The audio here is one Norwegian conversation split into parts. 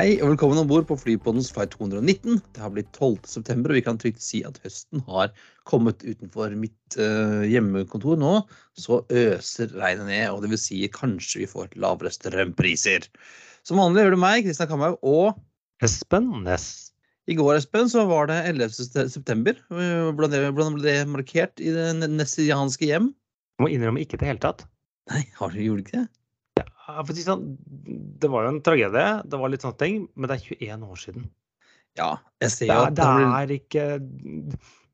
Hei og velkommen om bord på Flypodens flight 219. Det har blitt 12. september, og vi kan trygt si at høsten har kommet utenfor mitt uh, hjemmekontor nå. Så øser regnet ned, og det vil si kanskje vi får lavere strømpriser. Som vanlig gjør det meg, Kristian Kamhaug, og Espen Næss. I går Espen, så var det 11. september. Hvordan, det, hvordan ble det markert i det nessianske hjem? Jeg må innrømme ikke i det hele tatt. Nei, har du gjort ikke det? Å si sånn, det var jo en tragedie, det var litt sånne ting, men det er 21 år siden. Ja, jeg ser jo at det er ikke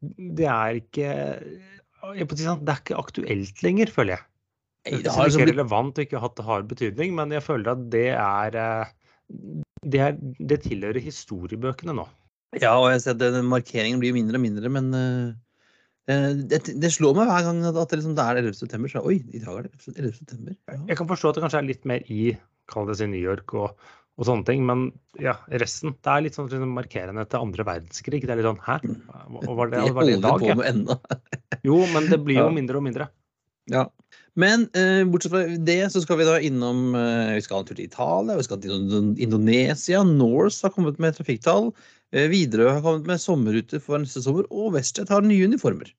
Det er ikke sånn, Det er ikke aktuelt lenger, føler jeg. Det det er liksom ikke relevant og ikke hatt har betydning, men jeg føler at det er eh, Det, er, det tilhører historiebøkene nå. Ja, og jeg ser at markeringen blir mindre og mindre, men eh, det, det slår meg hver gang at det, liksom, det er 11. september. Så, oi, i dag er det 11. september. Ja. Jeg kan forstå at det kanskje er litt mer i kall det si New York og, og sånne ting, men ja, resten Det er litt sånn liksom markerende til andre verdenskrig. Det er litt sånn Hæ? var det, var det i dag? Ja? Jo, men det blir jo mindre og mindre. Ja. Men eh, bortsett fra det, så skal vi da innom eh, Vi skal en tur til Italia, vi skal til Indonesia. Norse har kommet med trafikktall. Eh, Widerøe har kommet med sommerruter for neste sommer, og WestJet har nye uniformer.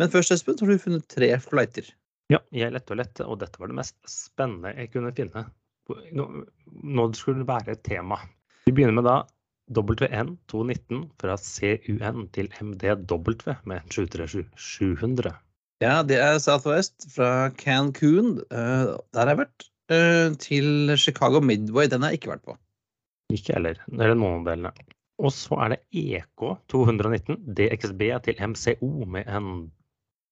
Men først, Espen, har du funnet tre flighter. Ja, jeg lette og lette, og dette var det mest spennende jeg kunne finne. Nå, nå skulle det være et tema. Vi begynner med da WN 219 fra CUN til MDW med 737-700. Ja, det er Southwest fra Cancun. Eh, der har jeg vært. Eh, til Chicago Midway. Den har jeg ikke vært på. Ikke heller. Det er noen av delene. Og så er det EK 219 DXB til MCO med en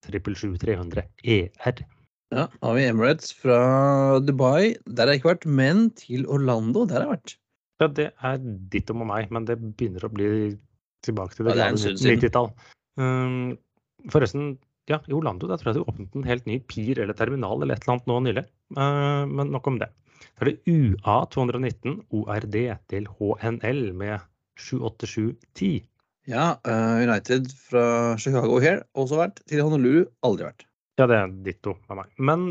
777-300 ER. Ja, da har vi Emirates fra Dubai. Der har jeg ikke vært. Men til Orlando, der har jeg vært. Ja, det er ditt om og meg, men det begynner å bli tilbake til det Ja, det er en glade stund siden. 90-tall. Um, forresten, ja, i Orlando der tror jeg de åpnet en helt ny pir eller terminal eller et eller annet nå nylig. Uh, men nok om det. Så er det UA 219 ORD til HNL med 78710. Ja, eh, United fra Chicago her, også vært. Til Honolulu, aldri vært. Ja, det er ditto av meg. Men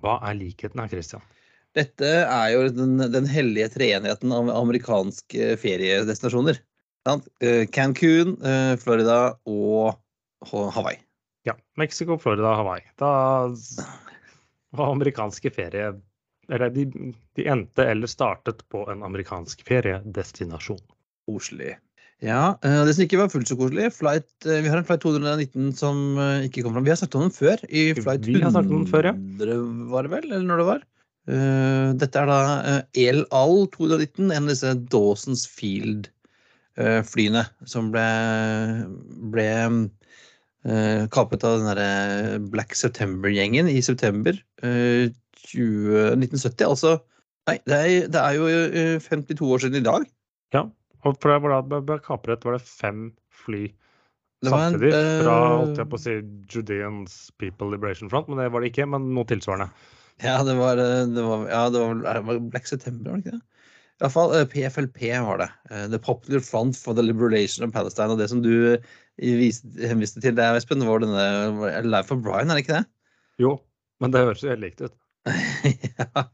hva er likheten her, Christian? Dette er jo den, den hellige treenigheten av amerikanske feriedestinasjoner. Eh, Cancun, eh, Florida og Hawaii. Ja, Mexico, Florida, Hawaii. Da var amerikanske ferie Eller de, de endte eller startet på en amerikansk feriedestinasjon. Koselig. Ja, eh, det som ikke var fullt så koselig flight, eh, Vi har en flight 219 som eh, ikke kom fram. Vi har snakket om den før. I flight Vi har snakket om den før, ja. 100 var det vel, eller når det var. Dette er da El Al 219, en av disse Dawsons Field-flyene som ble, ble kapet av den derre Black September-gjengen i september eh, 20, 1970. Altså Nei, det er, det er jo eh, 52 år siden i dag. Ja, og for det var da ble kapret var det fem fly Det samtidig fra eh, holdt jeg på å si Judeans People Liberation Front, men det var det ikke. Men noe tilsvarende. Ja, det var, eh, det var, ja, det var, det var Black September, var det ikke det? I hvert fall PFLP var det. Eh, The Popular Front for the Liberation of Palestine. Og det som du eh, henviste til der, Espen, var denne det Life of Brian, er det ikke det? Jo, men det høres jo helt likt ut. ja.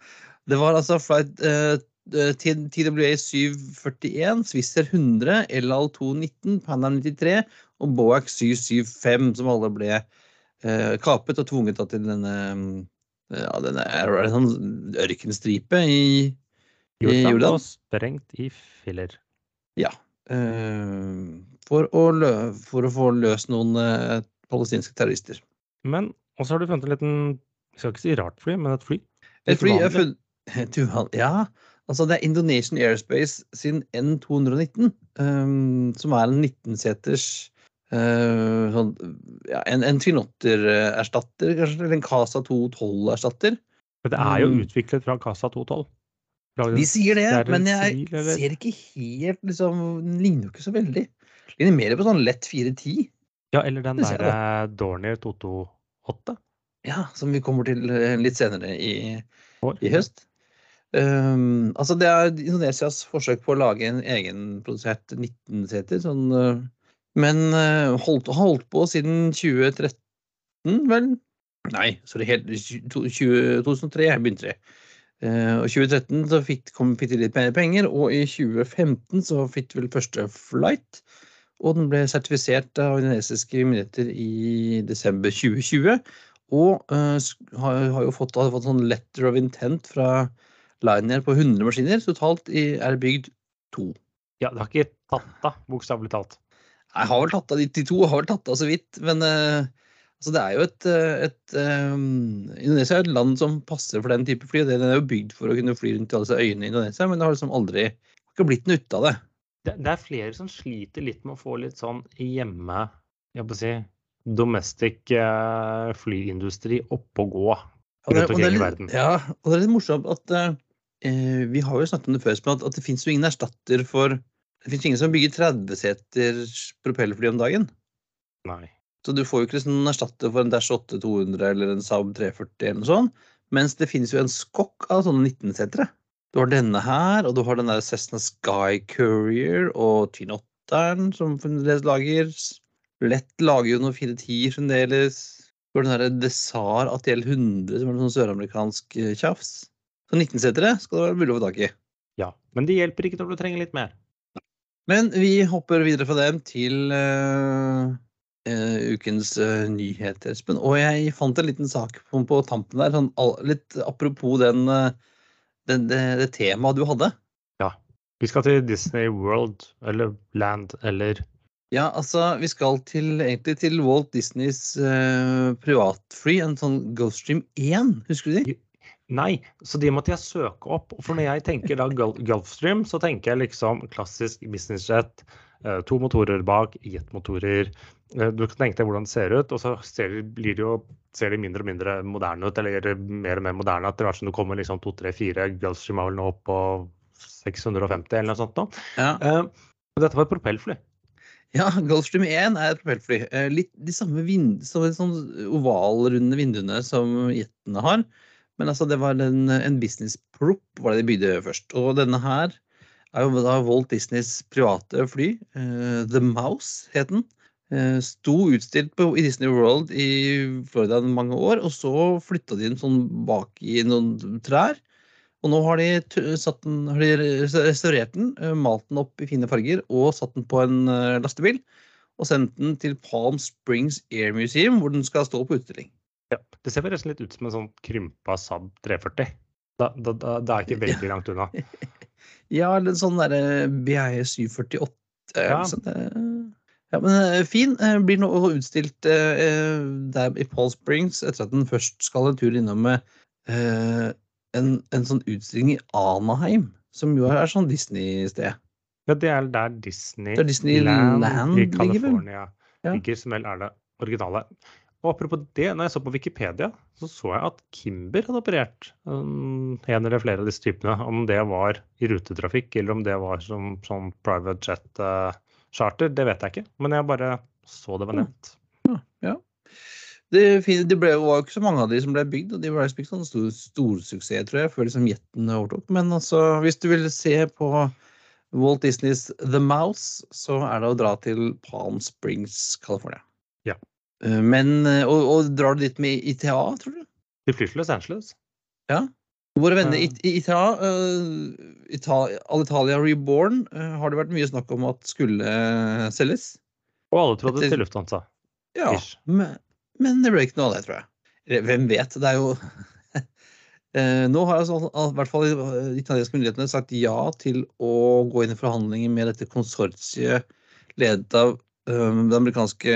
Det var altså flight uh, TWA 741, Swisser 100, LAL 2.19, Panam 93 og Boac 775, som alle ble eh, kapet og tvunget til denne eh, ja, denne er sånn ørkenstripe i, i Jordan og sprengt i filler. Ja. eh, for, å lø, for å få løst noen eh, palestinske terrorister. Men også har du funnet en liten Jeg skal ikke si rart fly, men et fly. Et fly jeg uvanlig. funnet Uvan- Ja, altså det er Indonesian Airspace sin N219, um, som er en 19-seters uh, sånn, ja, en, en Twin Otter-erstatter, kanskje, eller en Casa 212-erstatter. Men det er jo Mm. utviklet fra Casa 212. Laget De sier det, men jeg sivil, ser ikke helt liksom, Den ligner jo ikke så veldig. Den Ligner mer på sånn lett 410. Ja, eller den der derre Dornier 228. Ja, som vi kommer til eh, litt senere i, i høst. Um, altså det er Indonesias forsøk på å lage en egenprodusert 19-seter. Sånn, uh, men uh, holdt, holdt på siden 2013, vel? Nei, sorry, helt 20, 2003 begynte det. Uh, og 2013 så fikk, kom, de litt mer penger, og i 2015 så fikk vel første flight. Og den ble sertifisert av indonesiske myndigheter i desember 2020. Og uh, har, har, jo fått, har fått sånn letter of intent fra Liner på 100 maskiner. Totalt er det bygd to. Ja, det har ikke tatt av, bokstavelig talt. Jeg har vel tatt av 92, har vel tatt av så vidt. Men uh, altså det er jo et, et um, Indonesia er et land som passer for den type fly. Den er jo bygd for å kunne fly rundt i alle disse øyene i Indonesia, men det har liksom aldri ikke blitt noe ut av det. det. Det er flere som sliter litt med å få litt sånn hjemme jeg å si, domestic flyindustri opp og gå rundt det i verden. Ja, og det er litt morsomt at uh, vi har jo snakket om det før, at, at det finnes jo ingen erstatter for Det finnes ingen som bygger 30-seters propellerfly om dagen. Nei. Så du får jo ikke noen erstatter for en Dash 8-200 eller en Saab 340 eller noe sånt. Mens det finnes jo en skokk av sånne 19-setere. Du har denne her, og du har den der Cessna Sky Courier og Twin Otteren som fremdeles lager. Lett lager jo noen 410 fremdeles. Du har den derre Desar ATL 100 som er noe sånn søramerikansk eh, tjafs. Så 19-setere skal det være mulig å få tak i. Ja, men det hjelper ikke når du trenger litt mer. Men vi hopper videre fra dem til uh, uh, ukens uh, nyheter, Espen. Og jeg fant en liten sak på, på tampen der, sånn, litt apropos den, den, det, det temaet du hadde. Ja. Vi skal til Disney World, eller Land, eller Ja, altså, vi skal til, egentlig til Walt Disneys privatfly, en sånn Gulfstream 1, husker du de? Nei, så de måtte jeg søke opp. For når jeg tenker da Gulfstream, så tenker jeg liksom klassisk businessjet. To motorer bak, jetmotorer. Du kan tenke deg hvordan det ser ut, og så ser de, jo, ser de mindre og mindre moderne ut. Eller mer og mer moderne etter hvert som du kommer liksom to, tre, fire. Gulfstream vel nå opp på 650 eller noe sånt. Da. Ja. Og dette var et propellfly. Ja, Gulfstream 1 er et propellfly. Litt de samme, vind, samme sånn ovalrunde vinduene som jetene har. Men altså, det var en, en business prop var det de bygde først. Og denne her er jo da Walt Disneys private fly. Uh, The Mouse het den. Uh, sto utstilt på, i Disney World i Florida mange år, og så flytta de den sånn bak i noen trær. Og nå har de, den, har de restaurert den, uh, malt den opp i fine farger og satt den på en lastebil. Og sendt den til Palm Springs Air Museum, hvor den skal stå på utstilling. Ja, Det ser forresten litt ut som en sånn krympa Saab 340. Da, da, da, det er ikke veldig langt unna. ja, eller en sånn derre BI 748. Ja. Det, ja, men fin. Blir nå utstilt eh, der i Paul Springs etter at den først skal en tur innom med eh, en, en, sånn utstilling i Anaheim, som jo er sånn Disney-sted. Ja, det er der Disney, det er Disneyland Land i California ligger, som vel er det originale. Og apropos det, når jeg så på Wikipedia, så så jeg at Kimber hadde operert um, en eller flere av disse typene. Om det var i rutetrafikk eller om det var som sånn private jet uh, charter, det vet jeg ikke. Men jeg bare så det var nevnt. Ja, ja. Det, det ble, var jo ikke så mange av de som ble bygd, og de ble bygd sånn stor, storsuksess, tror jeg, før liksom jetten overtok. Men altså, hvis du vil se på Walt Disneys The Mouse, så er det å dra til Palm Springs, California. Eh, men, eh, og, og, drar du dit med ITA, tror du? De flyr til Los Angeles. Ja. Våre venner i ITA, uh, Italia, Alitalia Reborn, uh, har det vært mye snakk om at skulle uh, selges. Og alle trodde Etter, til Lufthansa. Ja, men, men, det ble ikke noe av det, tror jeg. Hvem vet? Det er jo Nå har altså, i hvert fall de italienske myndighetene sagt ja til å gå inn i forhandlinger med dette konsortiet ledet av det amerikanske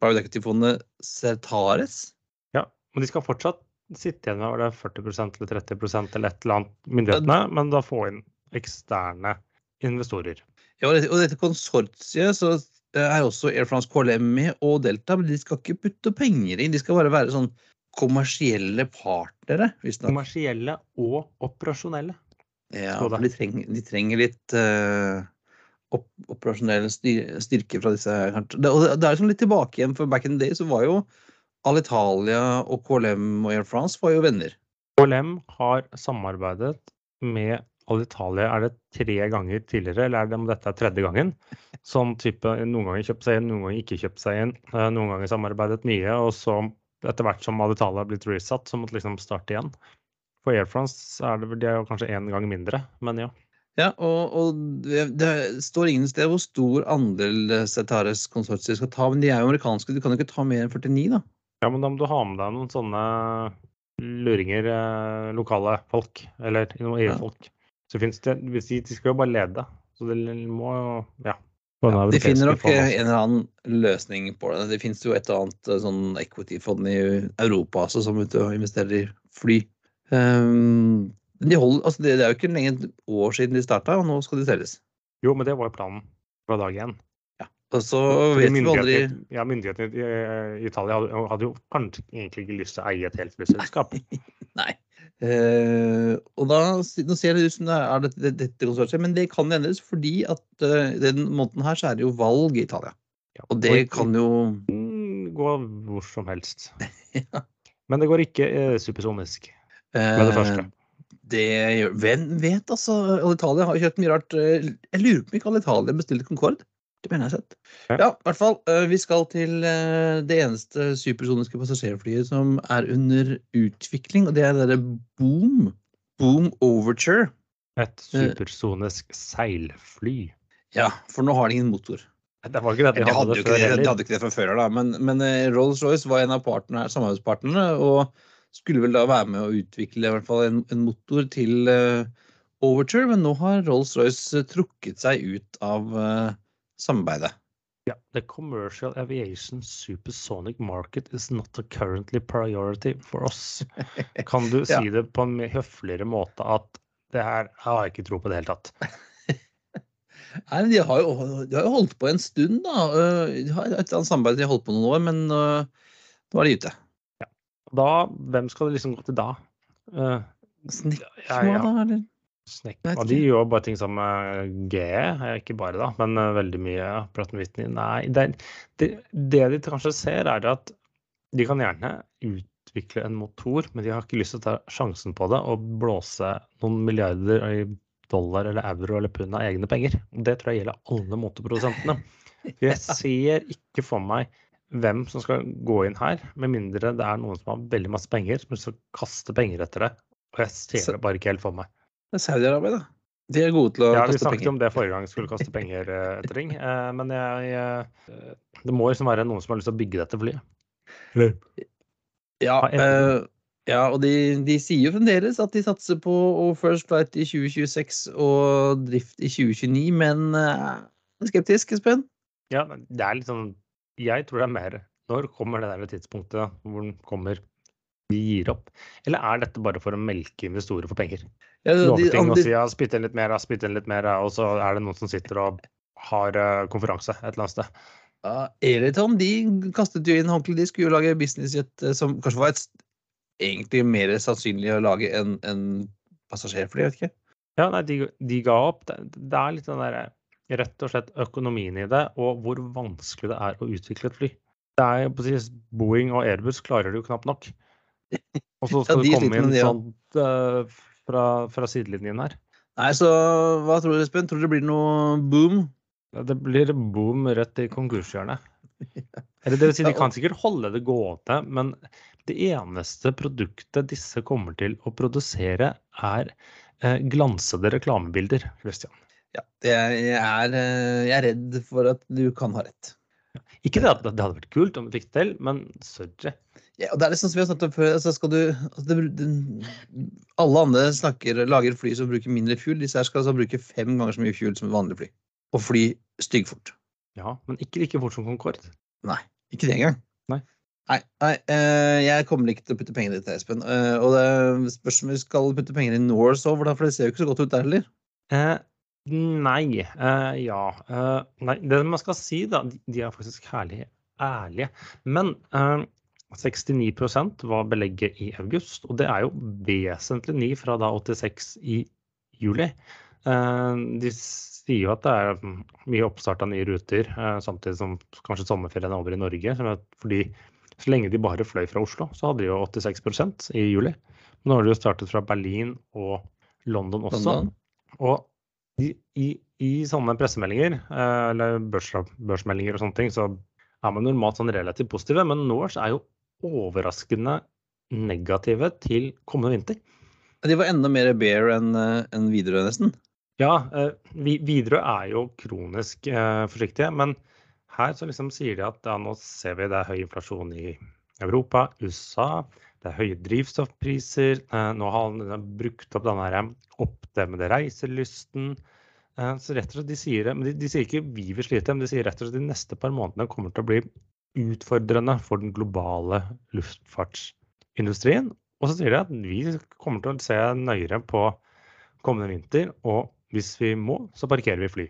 private equity-fondet Certares. Ja, men de skal fortsatt sitte igjen med det 40% eller 30% eller et eller annet, myndighetene, men da få inn eksterne investorer. Ja, og dette, konsortiet så er også Air France KLM med og Delta, men de skal ikke putte penger inn. De skal bare være sånn kommersielle partnere. Kommersielle og operasjonelle. Ja, for de trenger, de trenger litt uh, operasjonell styrke fra disse Det, og det er liksom litt tilbake igjen, for back in the day så var jo Alitalia og KLM og Air France var jo venner. KLM har samarbeidet med Alitalia er det tre ganger tidligere, eller er det om dette er tredje gangen? Som type noen ganger kjøpt seg inn, noen ganger ikke kjøpt seg inn. Eh, noen ganger samarbeidet mye, og så etter hvert som Alitalia har blitt resatt, så måtte liksom starte igjen. For Air France er det, vel- de er kanskje én gang mindre, men ja. Ja, og, og det, står ingen sted hvor stor andel Cetares konsortier skal ta, men de er jo amerikanske, du kan jo ikke ta mer enn 49, da. Ja, men da må du ha med deg noen sånne luringer, eh, lokale folk, eller noen EU-folk. Så finnes det, hvis de, de skal jo bare lede, så det må jo, ja. Ja, De finner nok eh, en eller annen løsning på det. Det finnes jo et eller annet eh, sånn equity-fond i Europa altså, som er ute og investerer i fly. Um, de holder, altså det, det er jo ikke lenge et år siden de starta, og nå skal de selges. Jo, men det var jo planen fra dag én. Og så vet vi aldri ja, myndighetene i i Italia hadde, hadde jo kanskje egentlig ikke lyst til å eie et helt flyselskap. Nei. Uh, og da nå ser det ut som det er dette, dette, konsortiet, men det kan endres fordi at uh, den måneden her så er det jo valg i Italia. Ja, Og det kan jo gå hvor som helst. Ja. Men det går ikke eh, supersonisk. eh, Med det første. Det gjør Hvem vet, altså? Alitalia har kjøpt mye rart. eh, Jeg lurer på om ikke Alitalia Italia bestilte Concorde. Det mener jeg har sett. Ja. I hvert fall. eh, Vi skal til eh, det eneste supersoniske passasjerflyet som er under utvikling, og det er det derre Boom. Boom Overture. Et supersonisk seilfly. Ja, for nå har de ingen motor. Det var ikke det De de hadde, hadde det de hadde ikke det fra før av, da. Men, men Rolls-Royce var en av partner, samarbeidspartnerne og skulle vel da være med å utvikle i hvert fall en, en motor til eh, Overture, men nå har Rolls-Royce trukket seg ut av eh, samarbeidet. Yeah, the commercial aviation supersonic market is not a currently priority for us. Kan du Ja. si det på en høfligere måte at det her har jeg ikke tro på det hele tatt. Nei, De har jo, de har jo holdt på en stund, da. Eh, De har et eller annet samarbeid de har holdt på noen år, men eh, nå er de ute. Da, hvem skal det liksom gå til da? Uh, Snekker Ja, ja. da, eller? Snekk. De gjør bare ting som uh, GE, eh, ikke bare da, men uh, veldig mye Pratt Whitney. Nei, det, det, det de kanskje ser, er at de kan gjerne utvikle en motor, men de har ikke lyst til å ta sjansen på det og blåse noen milliarder i dollar eller euro eller pund av egne penger. Det tror jeg gjelder alle motorprodusentene. Jeg ser ikke for meg hvem som skal gå inn her, med mindre det er noen som har veldig masse penger, som skal kaste penger etter det. Og jeg ser det bare ikke helt for meg. Det er Saudi-Arabia, da. De er gode til å Ja, vi snakket penger. om det forrige gang, skulle kaste penger eh, etter ting. Eh, Men jeg, eh, det må liksom være noen som har lyst til å bygge dette flyet. Ja, eh, ja og de, de sier jo fremdeles at de satser på First Flight i 2026 og drift i 2029, men skeptisk, Espen? Ja, men det er litt sånn Jeg tror det er mer Når kommer det der tidspunktet hvor den kommer vi gir opp? Eller er dette bare for å melke investorer for penger? Ja, de, ting andre, si ja, spytt inn litt mer, spytte inn litt mer, og så er det noen som sitter og har eh, konferanse et eller annet sted. ja, Eliton de kastet jo inn håndkleet. De skulle jo lage businessjet eh, som kanskje var et, egentlig mer sannsynlig å lage enn en passasjerfly, vet ikke. Ja, nei, de, de ga opp. Det, det er litt den derre rett og slett økonomien i det, og hvor vanskelig det er å utvikle et fly. Det er jo precis Boeing og Airbus klarer det jo knapt nok. Og så skal Ja, du komme inn sånn eh, fra, fra sidelinjen her. Nei, så hva tror du, Espen? Tror du det blir noe boom? Det blir boom rett i konkurshjørnet. Eller det vil si, de kan sikkert holde det gående, men det eneste produktet disse kommer til å produsere, er eh, glansede reklamebilder. Christian. Ja, jeg, er, eh, jeg er redd for at du kan ha rett. Ikke det at det hadde vært kult om vi fikk det til, men sorry. Ja, det er liksom som vi har snakket om før. Altså skal du, altså det, det, alle andre snakker, lager fly som bruker mindre fuel. Disse her skal altså bruke fem ganger så mye fuel som et vanlig fly. Og fly styggfort. Ja, men ikke like fort som Concorde. Nei, ikke det engang. Nei. Nei, nei eh, jeg kommer ikke til å putte penger i dette, Espen. Uh, og det spørs om vi skal putte penger i Norse òg, for det ser jo ikke så godt ut der heller. Eh, nei. Uh, ja. Uh, nei. Det man skal si, da, de, er faktisk herlig ærlige. Men uh, 69% var belegget i august, og det er jo vesentlig ny fra da 86 i juli. Eh, de sier jo at det er mye oppstart av nye ruter, eh, samtidig som kanskje sommerferien er over i Norge. Fordi så lenge de bare fløy fra Oslo, så hadde de jo 86% i juli. Men nå har de jo startet fra Berlin og London også. London. Og i, i, i sånne pressemeldinger, eh, eller børs, børsmeldinger og sånne ting, så er man normalt sånn relativt positive, men Norse er jo overraskende negative til kommende vinter. De var enda mer bear enn uh, en Widerøe, nesten. Ja, uh, Widerøe er jo kronisk eh, forsiktige. Men her så liksom sier de at ja, nå ser vi det er høy inflasjon i Europa, USA. Det er høye drivstoffpriser. Nå har han brukt opp den oppdemmede reiselysten. Så rett og slett, de sier det, men de, de, sier ikke vi vil slite, men de sier rett og slett de neste par månedene kommer til å bli utfordrende for den globale luftfartsindustrien. Og så sier de at vi kommer til å se nøyere på kommende vinter, og hvis vi må, så parkerer vi fly.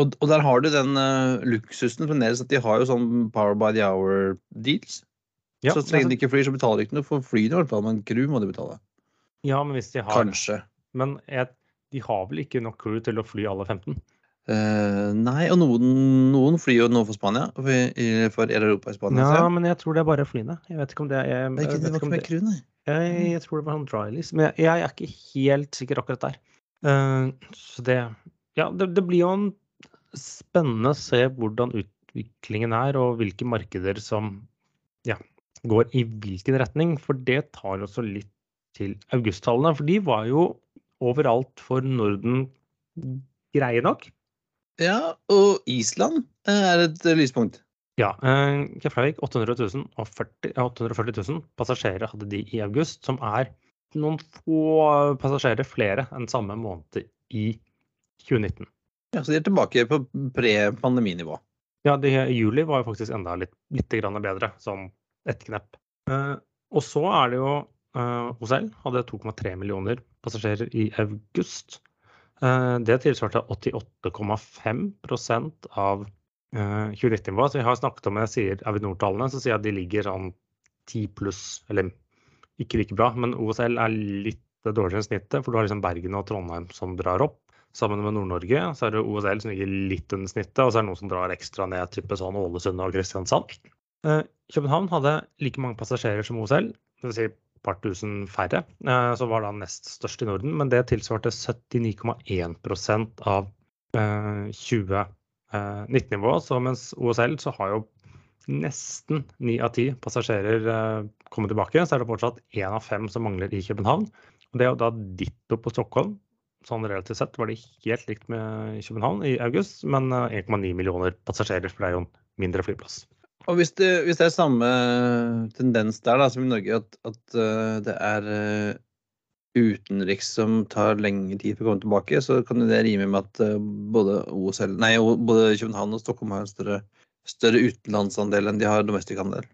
Og, og der har du den uh, luksusen fremdeles at de har jo sånn Power by the Hour-deals. Ja, så trenger lenge de ikke flyr, så betaler de ikke noe for flyene, i hvert fall, men crew må de betale. Ja, men hvis de har Kanskje. Men jeg, de har vel ikke nok crew til å fly alle 15? Uh, nei, og noen, noen, flyr jo nå for Spania. For, for Europa i Spania. Ja, men jeg tror det er bare flyene. Jeg vet ikke om det er jeg, Det, det var ikke med crew, nei. Jeg, jeg, tror det var sånn drylis, men jeg, jeg, er ikke helt sikker akkurat der. Uh, så det Ja, det, det, blir jo en spennende å se hvordan utviklingen er, og hvilke markeder som ja, går i hvilken retning. For det tar også litt til augusttallene. For de var jo overalt for Norden greie nok. Ja, og Island er et lyspunkt. Ja. Eh, Keflavik 800 000 og 40, 840 000 passasjerer hadde de i august, som er noen få passasjerer flere enn samme måned i 2019. Ja, Så de er tilbake på pre-pandeminivå? Ja, de, juli var jo faktisk enda litt, litt bedre, som ett knepp. Eh, og så er det jo eh, OSL hadde 2,3 millioner passasjerer i august. Eh, det tilsvarte 88,5 av 2019-nivået. Eh, så vi har snakket om, jeg sier Avinor-tallene, så sier jeg at de ligger sånn 10 pluss, eller ikke like bra. Men OSL er litt dårligere enn snittet, for du har liksom Bergen og Trondheim som drar opp. Sammen med Nord-Norge så er det OSL som ligger litt under snittet, og så er det noen som drar ekstra ned, type sånn Ålesund og Kristiansand. Eh, København hadde like mange passasjerer som OSL, dvs. Si par tusen færre, eh, som var da nest størst i Norden. Men det tilsvarte 79,1% av 2019-nivået. Eh, så mens OSL så har jo nesten ni av ti passasjerer kommet tilbake, så er det fortsatt én av fem som mangler i København. Og det er jo da ditto på Stockholm. Sånn relativt sett var det helt likt med København i august, men 1,9 millioner passasjerer, for det er jo en mindre flyplass. Og hvis det, hvis det, er samme tendens der da, som i Norge, at, at uh, det er uh, utenriks som tar lengre tid for å komme tilbake, så kan det rime med at uh, både, OSL, nei, både København og Stockholm har en større, større utenlandsandel enn de har domestikkandel.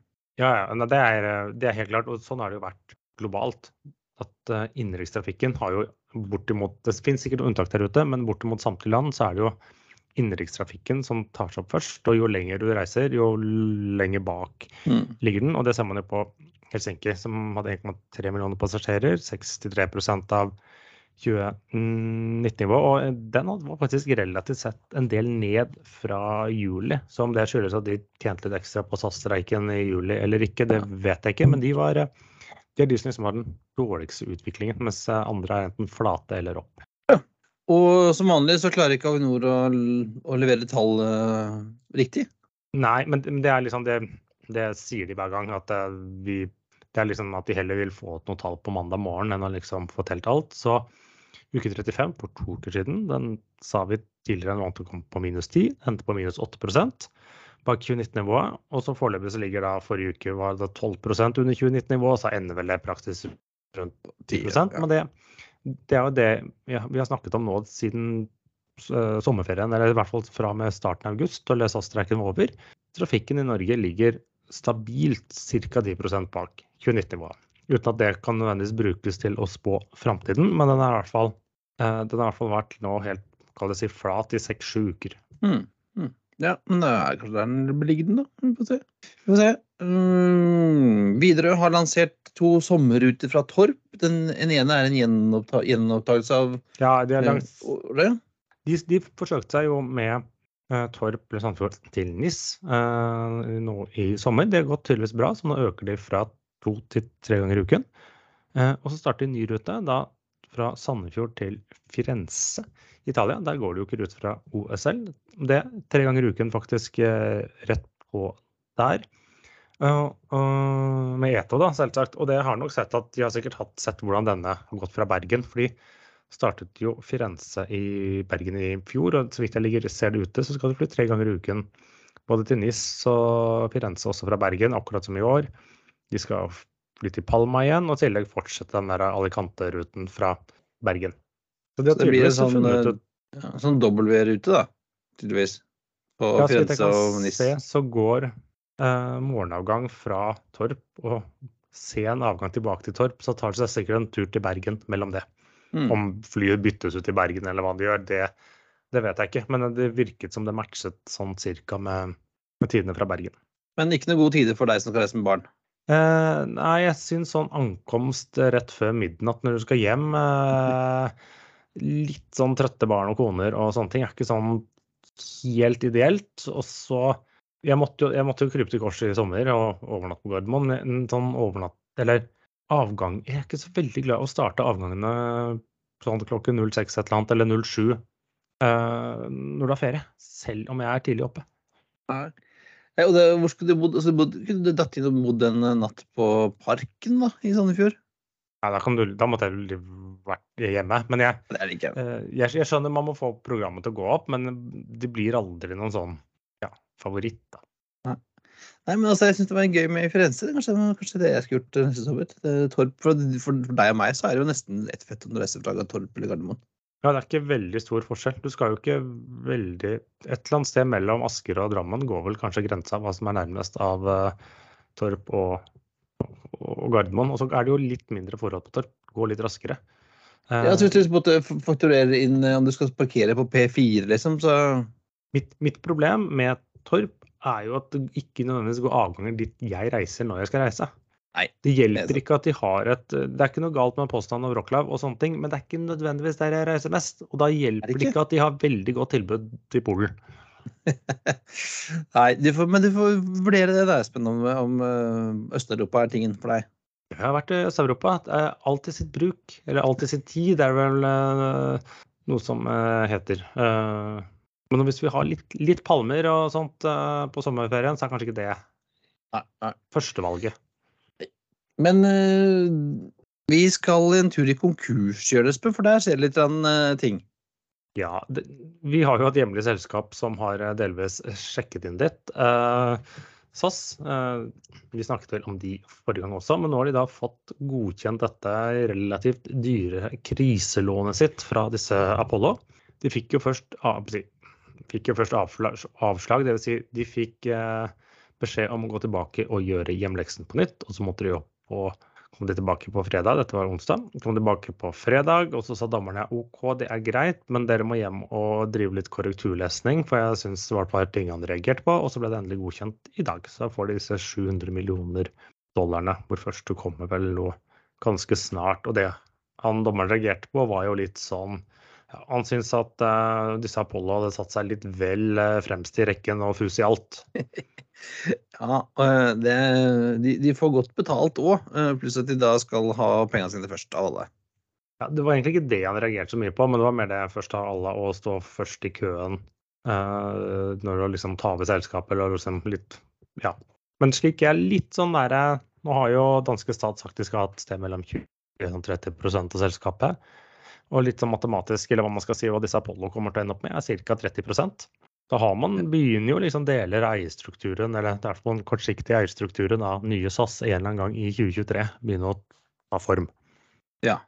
Ja, ja det, er, det, er, helt klart. Og sånn har det jo vært globalt. At innenrikstrafikken har jo bortimot Det finnes sikkert unntak der ute, men bortimot samtlige land så er det jo innenrikstrafikken som tar seg opp først. Og jo lenger du reiser, jo lenger bak mm. ligger den. Og det ser man jo på Helsinki, som hadde 1,3 millioner passasjerer. 63% av 2019-nivå. Og den var faktisk relativt sett en del ned fra juli. Så om det skyldes at de tjente litt ekstra på SAS-streiken i juli eller ikke, det vet jeg ikke. Men de, var, de er de som liksom har den dårligste utviklingen, mens andre er enten flate eller opp. Og som vanlig så klarer ikke Avinor å, å levere tall uh, riktig. Nei, men det er liksom det, det sier de hver gang. At vi, det er liksom at de heller vil få ut noe tall på mandag morgen enn å liksom få telt alt. Så uke 35 for to uker siden, den sa vi tidligere enn vant å komme på minus 10, endte på minus 8% bak 2019-nivået. Og så foreløpig så ligger da forrige uke var det 12% under 2019-nivået, så ender vel det praksis rundt 10 ja. Men det, det er jo det vi har snakket om nå siden uh, sommerferien, eller i hvert fall fra med starten av august og SAS-streiken var over. Trafikken i Norge ligger stabilt ca. 10% bak 2019-nivået. Uten at det kan nødvendigvis brukes til å spå framtiden, men den, den har i hvert fall vært nå helt kall si, flat i seks-sju uker. Mm. Ja, men det er kanskje der den blir liggende, da. Vi får se. Vi får se. Mm, Widerøe har lansert to sommerruter fra Torp. Den, den ene er en gjenopptakelse av Ja, de, er langt det. De, de, forsøkte seg jo med uh, Torp eller Sandfjord til NIS uh, nå i sommer. Det har gått tydeligvis bra, så nå øker de fra to til tre ganger i uken. Uh, og så starter de en ny rute da fra Sandefjord til Firenze Italia. Der går det jo ikke ut fra OSL. Det er tre ganger i uken faktisk eh, rett på der. Uh, uh, med Eto, da, selvsagt. Og det har nok sett at de har sikkert hatt, sett hvordan denne har gått fra Bergen. For de startet jo Firenze i Bergen i fjor, og så vidt jeg ligger, ser det ute, så skal de fly tre ganger i uken. Både til NIS og Firenze også fra Bergen, akkurat som i år. De skal fly til Palma igjen, og i tillegg fortsette den der Alicante-ruten fra Bergen. Så, de så det blir en sånn, ja, sånn W-rute, da, tydeligvis? På ja, Firenze og NIS? Se, så går eh, morgenavgang fra Torp og sen avgang tilbake til Torp, så tar det seg sikkert en tur til Bergen mellom det. Mm. Om flyet byttes ut i Bergen eller hva de gjør, det, det, vet jeg ikke. Men det virket som det matchet sånn cirka med, med tidene fra Bergen. Men ikke noen gode tider for deg som skal reise med barn? Eh, nei, jeg syns sånn ankomst rett før midnatt når du skal hjem eh, Litt sånn trøtte barn og koner og sånne ting er ikke sånn helt ideelt. Og så Jeg måtte jo, jeg måtte jo krype til korset i sommer og overnatte på Gardermoen. En sånn overnatt... Eller avgang Jeg er ikke så veldig glad i å starte avgangene sånn klokken 06 et eller annet, eller 07 uh, eh, når du har ferie. Selv om jeg er tidlig oppe. Nei. Ja, og det, hvor skulle du bodd? Altså, kunne du datt inn og bodd en natt på Parken da, i Sandefjord? Nei, da, du, da måtte jeg vært hjemme. Men jeg, ikke. Uh, jeg, jeg, skjønner man må få programmet til å gå opp, men det blir aldri noen sånn ja, favoritt. da. Nei, men altså, jeg syns det var gøy med Firenze. Kanskje, kanskje det jeg skulle gjort neste sommer. Torp, for, for, deg og meg så er det jo nesten ett fett om du reiser fra Torp eller Gardermoen. Ja, det er ikke veldig stor forskjell. Du skal jo ikke veldig Et eller annet sted mellom Asker og Drammen går vel kanskje grensa hva som er nærmest av uh, Torp og, og, Gardermoen. Og så er det jo litt mindre forhold på Torp. Går litt raskere. Uh, ja, så Hvis du måtte fakturere inn om du skal parkere på P4, liksom, så Mitt, mitt problem med Torp er jo at det ikke nødvendigvis går avganger dit jeg reiser når jeg skal reise. Nei, det hjelper ikke at de har et Det er ikke noe galt med påstanden og Rocklav og sånne ting, men det er ikke nødvendigvis der jeg reiser mest. Og da hjelper det ikke, ikke at de har veldig godt tilbud til Polen. Nei, du får, men du får vurdere det. da, Espen, om, om eh, Øst-Europa er tingen for deg. Jeg har vært i Øst-Europa. Alt i sitt bruk, eller alt i sin tid, det er vel uh, noe som uh, heter. Uh, men hvis vi har litt, litt palmer og sånt på sommerferien, så er kanskje ikke det nei, nei. førstevalget. Men uh, vi skal en tur i konkurskjølespe, for der skjer litt uh, ting. Ja, det, vi har jo et hjemlig selskap som har delvis sjekket inn ditt. SAS. vi snakket vel om de forrige gang også, men nå har de da fått godkjent dette relativt dyre kriselånet sitt fra disse Apollo. De fikk jo først fikk jo først avslag, avslag dvs. Si de fikk eh, beskjed om å gå tilbake og gjøre hjemleksen på nytt. Og så måtte de opp og kom de tilbake på fredag, dette var onsdag. Kom tilbake på fredag, og så sa dommerne OK, det er greit, men dere må hjem og drive litt korrekturlesning, for jeg syns det var et par ting han reagerte på, og så ble det endelig godkjent i dag. Så får de disse 700 millioner dollarene, hvor først du kommer vel nå ganske snart. Og det han dommeren reagerte på, var jo litt sånn ja, han syns at uh, disse Apollo hadde satt seg litt vel uh, fremst i rekken og fus i alt. ja, uh, det, de, de, får godt betalt òg, pluss at de da skal ha pengene sine først av alle. Ja, Det var egentlig ikke det han reagerte så mye på, men det var mer det først av alle å stå først i køen når du liksom tar over selskapet eller liksom litt Ja. Men slik er litt sånn derre Nå har jo danske stat sagt de skal ha et sted mellom 20 og 30% av selskapet. Og litt sånn matematisk, eller hva man skal si, hva disse Apollo kommer til å ende opp med, er ca. 30% Da har man, begynner jo liksom deler av eierstrukturen, eller det er på den kortsiktige eierstrukturen av nye SAS en eller annen gang i 2023 begynner å ta form. Ja.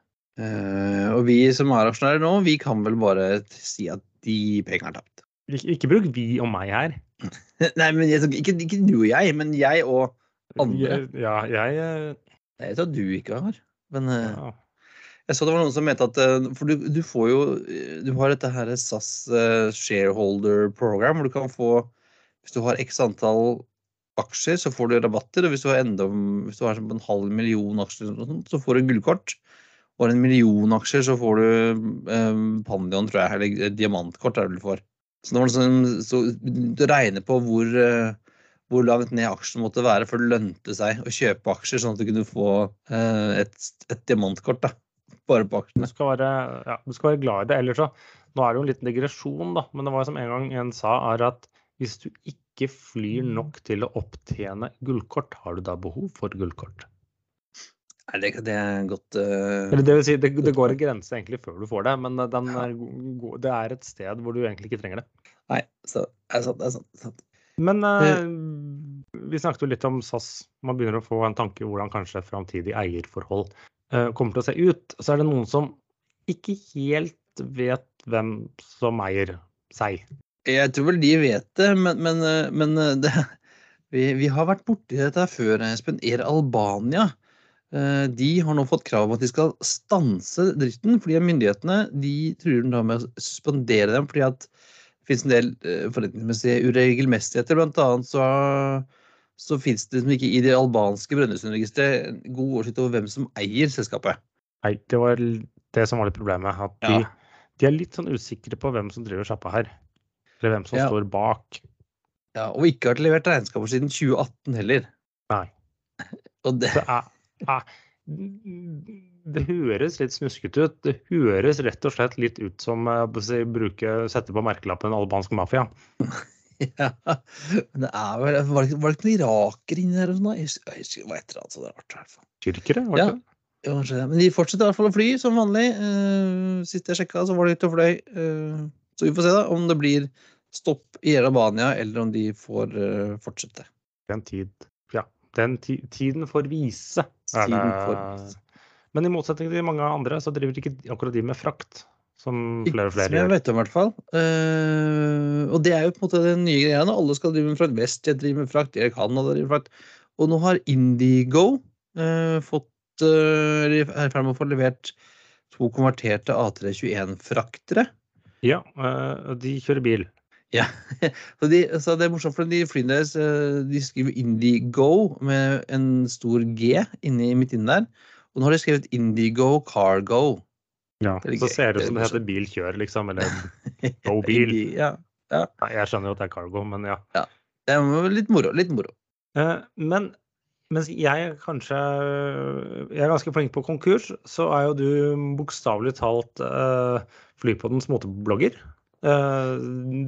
Uh, og vi som er aksjonærer nå, vi kan vel bare si at de pengene er tapt. Ikke, bruk vi og meg her. Nei, men jeg, ikke, ikke, du og jeg, men jeg og andre. Ja, jeg uh... Jeg tror du ikke har, men uh... ja. Jeg så det var noen som mente at eh, For du, du får jo eh, Du har dette her SAS eh, shareholder program, hvor du kan få Hvis du har x antall aksjer, så får du rabatter. Og hvis du har, enda, hvis du har en halv million aksjer, så får du gullkort. Og en million aksjer, så får du eh, Pandion, tror jeg, eller diamantkort. er det du får. Så, nå liksom, så du regner på hvor, hvor langt ned aksjen måtte være før det lønte seg å kjøpe aksjer, sånn at du kunne få eh, et, et diamantkort. da bare på aksjene. Du skal være, ja, du skal være glad i det. Ellers så Nå er det jo en liten digresjon, da, men det var som en gang en sa, er at hvis du ikke flyr nok til å opptjene gullkort, har du da behov for gullkort? Nei, det, det er godt uh, Eller det vil si, det, det går en grense egentlig før du får det, men den er, det er et sted hvor du egentlig ikke trenger det. Nei, så det er sant. Det er sant. er sant. Men uh, vi snakket jo litt om SAS. Man begynner å få en tanke hvordan kanskje framtidig eierforhold kommer til å se ut. Så er det noen som ikke helt vet hvem som eier seg. Jeg tror vel de vet det, men, men, uh, men uh, det, vi, vi har vært borti dette før, Espen. Air Albania. De har nå fått krav om at de skal stanse driften, fordi myndighetene de truer da med å suspendere dem fordi at det finnes en del eh, forretningsmessige uregelmessigheter. Blant annet så, så finnes det liksom ikke i det albanske Brønnøysundregisteret god oversikt over hvem som eier selskapet. Nei, det var det som var litt problemet. At de, Ja. de er litt sånn usikre på hvem som driver sjappa her. Eller hvem som Ja. står bak. Ja, og ikke har levert regnskaper siden 2018 heller. Nei. Og det, er, er Det høres litt snuskete ut. Det høres rett og slett litt ut som eh, å bruke, sette på merkelappen albansk mafia. Ja, men det er vel Var det, ikke- var det ikke noen irakere inni der sånn? Jeg husker- jeg husker- Det var et eller annet så det er rart. i hvert fall. Tyrkere, var det Ja. Ja, det. Men de fortsetter i hvert fall å fly som vanlig. Uh, sist jeg sjekka, så var de ute og fløy. Uh, så vi får se da om det blir stopp i Albania, eller om de får uh, fortsette. Den tid Ja, den ti, tiden får vise. Tiden får vise. Men i motsetning til mange andre, så driver ikke akkurat de med frakt. Som flere og Ikke som flere jeg vet om, i hvert fall. Uh, og det er jo på en måte den nye greia. Alle skal drive med frakt. WestJet driver med frakt, jeg kan driver med frakt. Og nå har Indigo uh, fått uh, er i ferd med å få levert to konverterte A321-fraktere. Ja, og de kjører bil. Ja, så, de, så det er morsomt, for de flyene deres de skriver Indigo med en stor G inni midt inne der. Og nå har de skrevet Indigo Cargo. Ja, er så ser det er ut som det heter bil kjør, liksom. Eller Go bil. ja, Ja, Nei, jeg skjønner jo at det er cargo, men ja. ja. det er litt moro. Litt moro. Eh, Men mens jeg kanskje Jeg er ganske flink på konkurs, så er jo du bokstavelig talt eh, Flypodens moteblogger. Eh,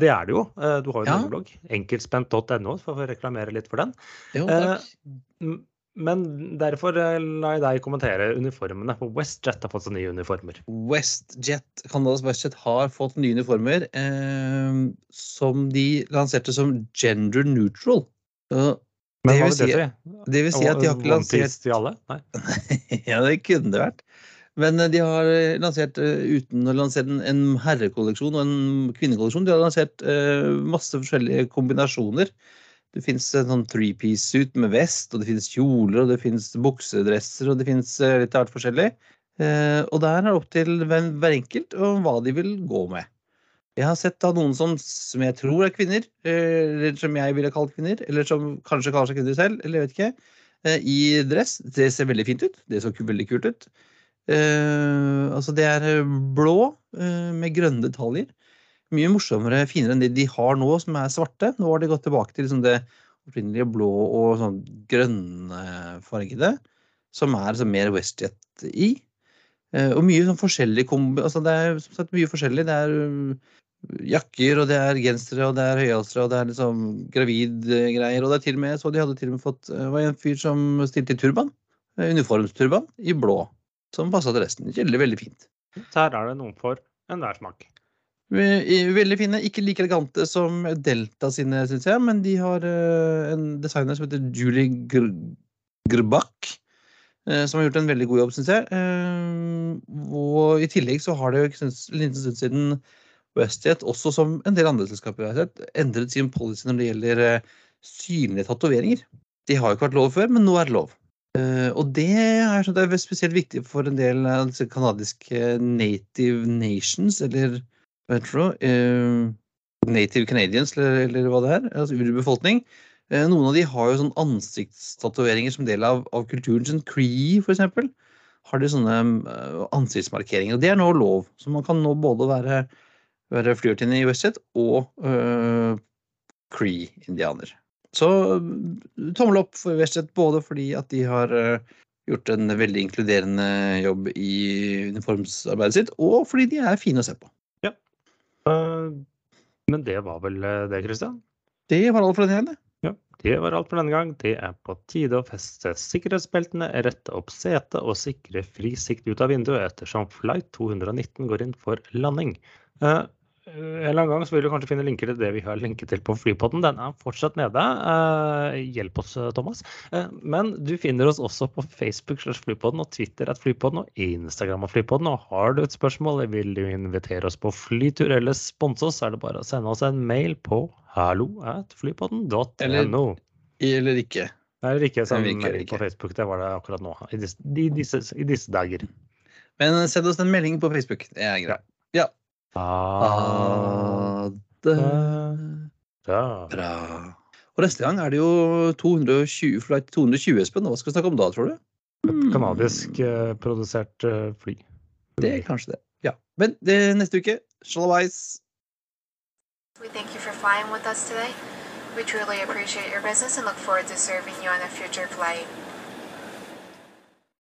det er det jo. Eh, du har jo en blogg. Enkeltspent.no, for å reklamere litt for den. Jo, Eh, takk. Men derfor eh, la jeg deg kommentere uniformene, for WestJet har fått seg nye uniformer. WestJet, Canadas WestJet har fått nye uniformer eh, som de lanserte som gender neutral. Uh, Det vil det si- si? det vil si at de har ikke lansert til alle? Nei. Ja, det kunne det vært. Men eh, de har eh, lansert, uten å lansere en, en herrekolleksjon og en kvinnekolleksjon, de har lansert eh, masse forskjellige kombinasjoner. Det fins en sånn three-piece-suit med vest, og det fins kjoler, og det fins buksedresser, og det fins litt av hvert forskjellig. Eh, og der er det opp til hver, enkelt og hva de vil gå med. Jeg har sett da noen som, som jeg tror er kvinner, eh, eller som jeg ville kalt kvinner, eller som kanskje kaller seg kvinner selv, eller jeg vet ikke, eh, i dress. Det ser veldig fint ut. Det så veldig kult ut. Eh, altså det er eh, blå eh, med grønne detaljer. Mye morsommere, finere enn de de har nå, som er svarte. Nå har de gått tilbake til liksom det opprinnelige blå og sånn grønnfargede, som er liksom mer WestJet i. Eh, og mye sånn forskjellig kombi... Altså det er som sagt mye forskjellig. Det er uh, jakker, og det er gensere, og det er høyhalsere, og det er liksom gravidgreier. Og det er til og med så de hadde til og med fått Det var en fyr som stilte i turban. eh, Uniformsturban i blå. Som passa til resten. Veldig, veldig fint. Så her er det noen for enhver smak. Veldig fine. Ikke like elegante som Delta sine, syns jeg, men de har eh, en designer som heter Julie Gr Grbach. eh, Som har gjort en veldig god jobb, syns jeg. Eh, Og i tillegg så har det jo en liten stund siden WestJet, også som en del andre selskaper har sett, endret sin policy når det gjelder synlige tatoveringer. De har jo ikke vært lov før, men nå er det lov. Og det er, sånn, det er spesielt viktig for en del kanadiske native nations, eller hva heter det? Eh, native Canadians, eller, eller hva det er. Altså urbefolkning. Eh, noen av de har jo sånn ansiktstatoveringer som del av, av kulturen sin. Cree, for eksempel, har de sånne eh, ansiktsmarkeringer. Og det er nå lov. Så man kan nå både være, være flyvertinne i Westset og Cree-indianer. Så tommel opp for Westset, både fordi at de har gjort en veldig inkluderende jobb i uniformsarbeidet sitt, og fordi de er fine å se på. Eh, Men det var vel eh, det, Christian? Det var alt for denne gangen. Det var alt for denne gang. Det er på tide å feste sikkerhetsbeltene, rette opp setet og sikre fri sikt ut av vinduet ettersom flight 219 går inn for landing. Eh, en eller annen gang så vil du kanskje finne linker til det vi har linket til på flypodden. Den er fortsatt nede. Eh, hjelp oss, Thomas. Eh, men du finner oss også på Facebook slash flypodden og Twitter at flypodden og Instagram at flypodden. Og har du et spørsmål eller vil du invitere oss på flytur eller sponse oss, så er det bare å sende oss en mail på hallo at flypodden.no. Eller- Eller ikke. Eller ikke send melding på. Facebook. Det var det akkurat nå. I disse, i disse, i disse dager. Men send oss en melding på Facebook. Det er greit. Ah, Ha det bra. Og neste gang er det jo 220 flight 220, Espen. Hva skal vi snakke om da, tror du? Et kanadisk eh, produsert eh, fly. Det er kanskje det. Ja. Men det, neste uke, shalawais. We thank you for flying with us today. We truly appreciate your business and look forward to serving you on a future flight.